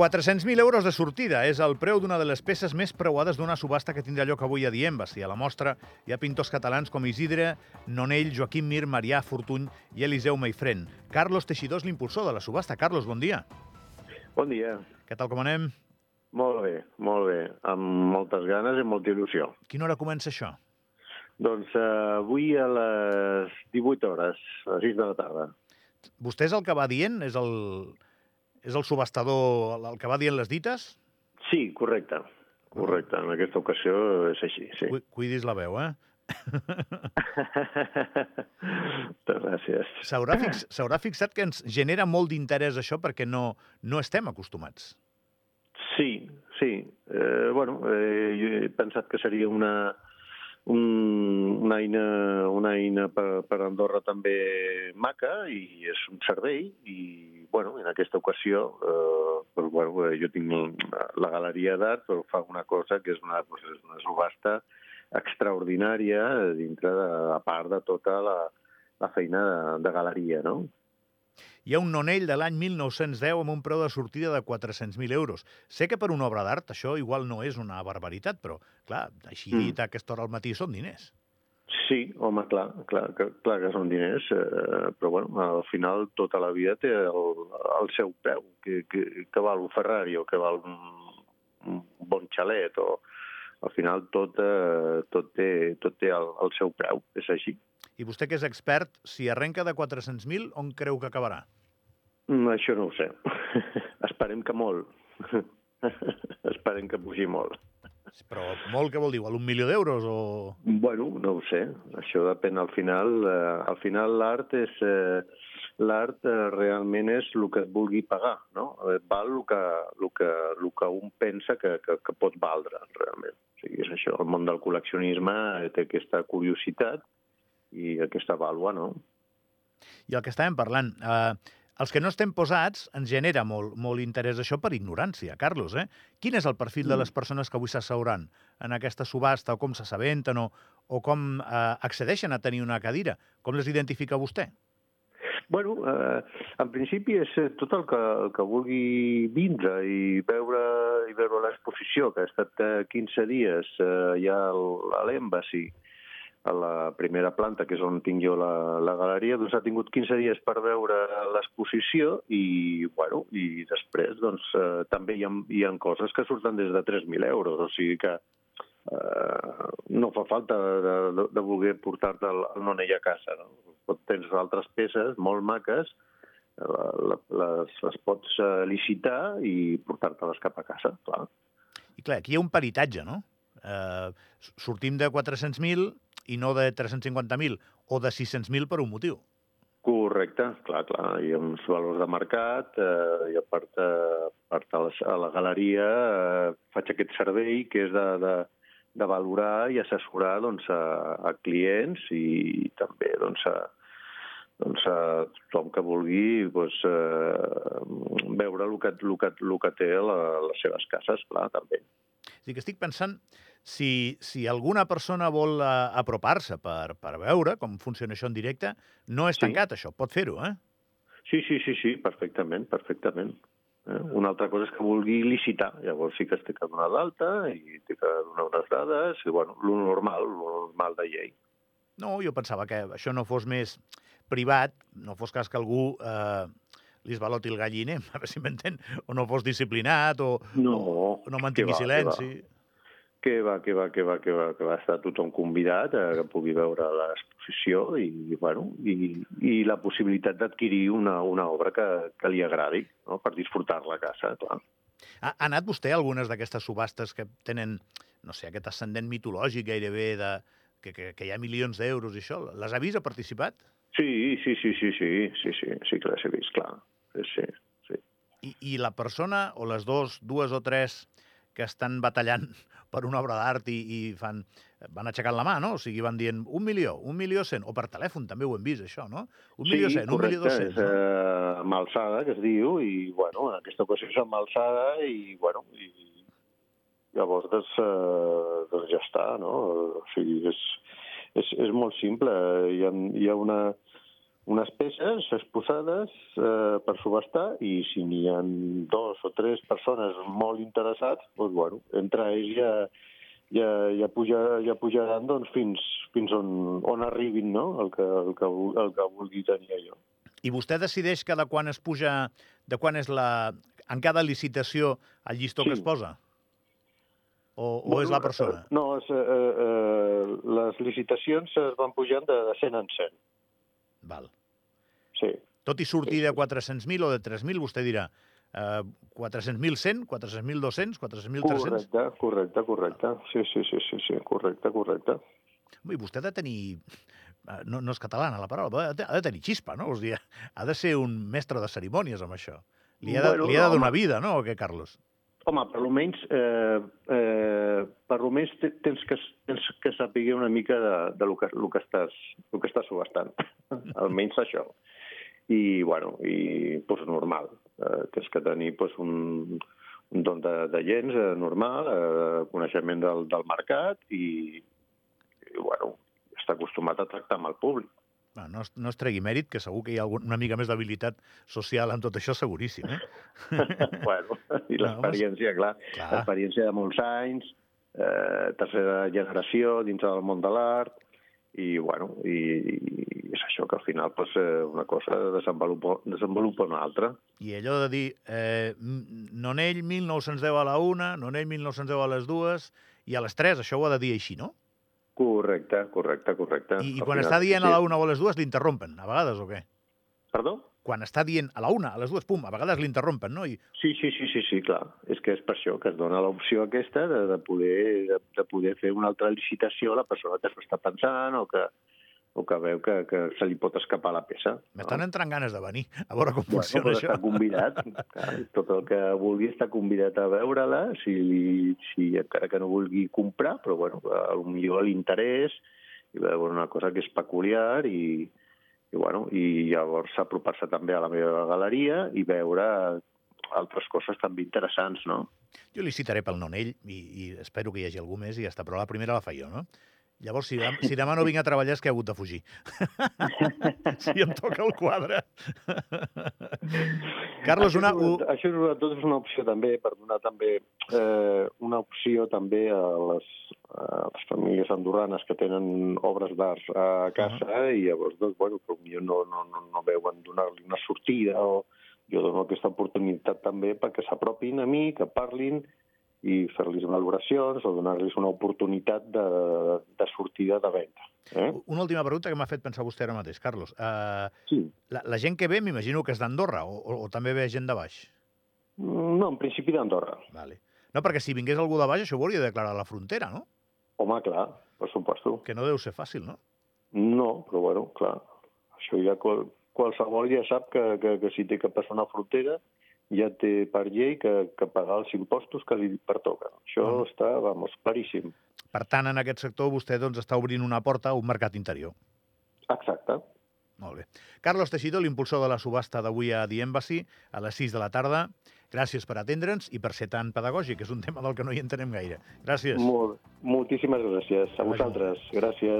400.000 euros de sortida és el preu d'una de les peces més preuades d'una subhasta que tindrà lloc avui a Diembasi. A la mostra hi ha pintors catalans com Isidre, Nonell, Joaquim Mir, Marià Fortuny i Eliseu Meifren. Carlos Teixidor és l'impulsor de la subhasta. Carlos, bon dia. Bon dia. Què tal, com anem? Molt bé, molt bé. Amb moltes ganes i molta il·lusió. Quina hora comença això? Doncs uh, avui a les 18 hores, a les 6 de la tarda. Vostè és el que va dient? És el, és el subhastador el que va dient les dites? Sí, correcte. Correcte. En aquesta ocasió és així, sí. Cu cuidis la veu, eh? Moltes gràcies. S'haurà fix, fixat que ens genera molt d'interès això perquè no, no estem acostumats. Sí, sí. Eh, bueno, eh, jo he pensat que seria una, un, una eina, una eina per, per Andorra també maca i és un servei i bueno, en aquesta ocasió eh, però, bueno, jo tinc la galeria d'art però fa una cosa que és una, pues, és una subhasta extraordinària dintre de, a part de tota la, la feina de, de galeria, no? Hi ha un nonell de l'any 1910 amb un preu de sortida de 400.000 euros. Sé que per una obra d'art això igual no és una barbaritat, però, clar, així mm. dit a aquesta hora al matí són diners. Sí, home, clar, clar, que, clar que són diners, eh, però bueno, al final tota la vida té el, el seu preu, que, que, que val un Ferrari o que val un, un bon xalet, o al final tot, eh, tot té, tot té el, el seu preu, és així. I vostè, que és expert, si arrenca de 400.000, on creu que acabarà? Mm, això no ho sé. Esperem que molt. Esperem que pugi molt. Però molt què vol dir? Un milió d'euros o...? Bueno, no ho sé. Això depèn al final. Eh, al final l'art és... Eh, l'art eh, realment és el que et vulgui pagar, no? Eh, val el que, el que, el que un pensa que, que, que pot valdre, realment. O sigui, és això. El món del col·leccionisme té aquesta curiositat i aquesta vàlua, no? I el que estàvem parlant, eh, els que no estem posats ens genera molt, molt interès això per ignorància. Carlos, eh? quin és el perfil mm. de les persones que avui s'asseuran en aquesta subhasta, o com s'assabenten, o, o com eh, accedeixen a tenir una cadira? Com les identifica vostè? Bueno, eh, en principi és eh, tot el que, el que vulgui vindre i veure, i veure l'exposició, que ha estat 15 eh, dies eh, ja a l'Embassy, a la primera planta, que és on tinc jo la, la galeria, doncs ha tingut 15 dies per veure l'exposició i, bueno, i després doncs, eh, també hi ha, hi ha coses que surten des de 3.000 euros, o sigui que eh, no fa falta de, de, de voler portar-te el, el nonell a casa. No? Tens altres peces molt maques, les, les pots eh, licitar i portar-te-les cap a casa, clar. I clar, aquí hi ha un peritatge, no? Eh, sortim de 400.000 i no de 350.000 o de 600.000 per un motiu. Correcte, clar, clar. Hi ha uns valors de mercat eh, i a part, eh, a, part a, la, a la galeria eh, faig aquest servei que és de, de, de valorar i assessorar doncs, a, a clients i també doncs, a, doncs, a tothom que vulgui doncs, eh, veure el que, el, que, el que té a la, les seves cases, clar, també. És que estic pensant si, si alguna persona vol uh, apropar-se per, per veure com funciona això en directe, no és sí. tancat, això, pot fer-ho, eh? Sí, sí, sí, sí, perfectament, perfectament. Eh? Una altra cosa és que vulgui licitar, llavors sí que es té que donar d'alta i té que donar unes dades, i bueno, lo normal, lo normal de llei. No, jo pensava que això no fos més privat, no fos cas que algú eh, li esbaloti el galliner, a veure si m'entén, o no fos disciplinat, o no, o no mantingui va, silenci que va, que va, que va, que va, que va estar tothom convidat a que pugui veure l'exposició i, bueno, i, i la possibilitat d'adquirir una, una obra que, que li agradi, no? per disfrutar-la a casa, clar. Ha, ha anat vostè a algunes d'aquestes subhastes que tenen, no sé, aquest ascendent mitològic gairebé de, que, que, que hi ha milions d'euros i això? Les ha vist, ha participat? Sí, sí, sí, sí, sí, sí, sí, sí que les he vist, clar. Sí, sí, sí. I, I la persona, o les dos, dues o tres que estan batallant per una obra d'art i, i fan, van aixecant la mà, no? O sigui, van dient un milió, un milió cent, o per telèfon també ho hem vist, això, no? Un sí, milió cent, correcte, un milió dos cents. Sí, és eh, amb alçada, que es diu, i, bueno, en aquesta ocasió és amb alçada, i, bueno, i llavors, doncs, eh, doncs ja està, no? O sigui, és, és, és molt simple. Hi ha, hi ha una, unes peces exposades eh, per subestar i si n'hi ha dos o tres persones molt interessats, doncs, bueno, entre ells ja, ja, ja, puja, ja pujaran doncs, fins, fins on, on arribin no? el, que, el, que, el que vulgui tenir allò. I vostè decideix cada quan es puja, de quan és la, en cada licitació el llistó sí. que es posa? O, o és la persona? No, és, eh, eh, les licitacions es van pujant de, de 100 en 100. Val. Sí. Tot i sortir de 400.000 o de 3.000, vostè dirà eh, 400.100, 400.200, 400.300... Correcte, correcte, correcte. Sí, sí, sí, sí, sí, correcte, correcte. I vostè ha de tenir eh, no, no és catalana la paraula, ha de, ha de tenir xispa, no? Sigui, ha de ser un mestre de cerimònies amb això. Li ha de, bueno, li ha de donar home, vida, no, o què, Carlos? Home, per almenys, eh, eh, per almenys tens que, tens que saber una mica de, de lo, que, lo, que estàs, lo que estàs subestant. almenys això. I, bueno, i, pues, normal. Eh, tens que tenir pues, un, un don de, de lents eh, normal, eh, coneixement del, del mercat i, i, bueno, està acostumat a tractar amb el públic. Va, no, es, no es tregui mèrit, que segur que hi ha algun, una mica més d'habilitat social en tot això, seguríssim. Eh? bueno, i l'experiència, clar, clar. l'experiència de molts anys, eh, tercera generació dins del món de l'art, i, bueno, i, i és això que al final pues, eh, una cosa desenvolupa, desenvolupa una altra. I allò de dir, eh, Nonell 1910 a la una, Nonell 1910 a les dues, i a les tres, això ho ha de dir així, no? Correcte, correcte, correcte. I, i quan final, està dient sí. a la una o a les dues, l'interrompen, a vegades, o què? Perdó? Quan està dient a la una, a les dues, pum, a vegades l'interrompen, no? I... Sí, sí, sí, sí, sí, clar. És que és per això que es dona l'opció aquesta de, de, poder, de, de poder fer una altra licitació a la persona que s'ho està pensant o que, o que veu que, que se li pot escapar la peça. M'estan no? entrant ganes de venir, a veure com bueno, funciona això. Està convidat, clar, tot el que vulgui està convidat a veure-la, si, si encara que no vulgui comprar, però bueno, potser l'interès, i veure una cosa que és peculiar i, i, bueno, i llavors apropar-se també a la meva galeria i veure altres coses també interessants, no? Jo li citaré pel Nonell i, i espero que hi hagi algú més i ja està, però la primera la fa jo, no? Llavors, si, demà, si demà no vinc a treballar és que he hagut de fugir. si em toca el quadre. Carlos, això, una... Això és, tot és una opció també, per donar també eh, una opció també a les, les famílies andorranes que tenen obres d'art a casa uh -huh. i llavors, doncs, bueno, potser no, no, no, no veuen donar-li una sortida o jo dono aquesta oportunitat també perquè s'apropin a mi, que parlin i fer-los valoracions o donar-los una oportunitat de, de sortida de venda. Eh? Una última pregunta que m'ha fet pensar vostè ara mateix, Carlos. Uh, sí. La, la gent que ve m'imagino que és d'Andorra o, o, o també ve gent de baix? No, en principi d'Andorra. Vale. No, perquè si vingués algú de baix això ho hauria de declarar a la frontera, no? Home, clar, per suposto. Que no deu ser fàcil, no? No, però bueno, clar. Això ja qual, qualsevol ja sap que, que, que si té que passar una frontera ja té per llei que, que pagar els impostos que li pertoquen. Això mm. està, vamos, claríssim. Per tant, en aquest sector vostè doncs, està obrint una porta a un mercat interior. Exacte. Molt bé. Carlos Teixidor, l'impulsor de la subhasta d'avui a The Embassy, a les 6 de la tarda. Gràcies per atendre'ns i per ser tan pedagògic, és un tema del que no hi entenem gaire. Gràcies. Molt, moltíssimes gràcies. A vosaltres. Gràcies.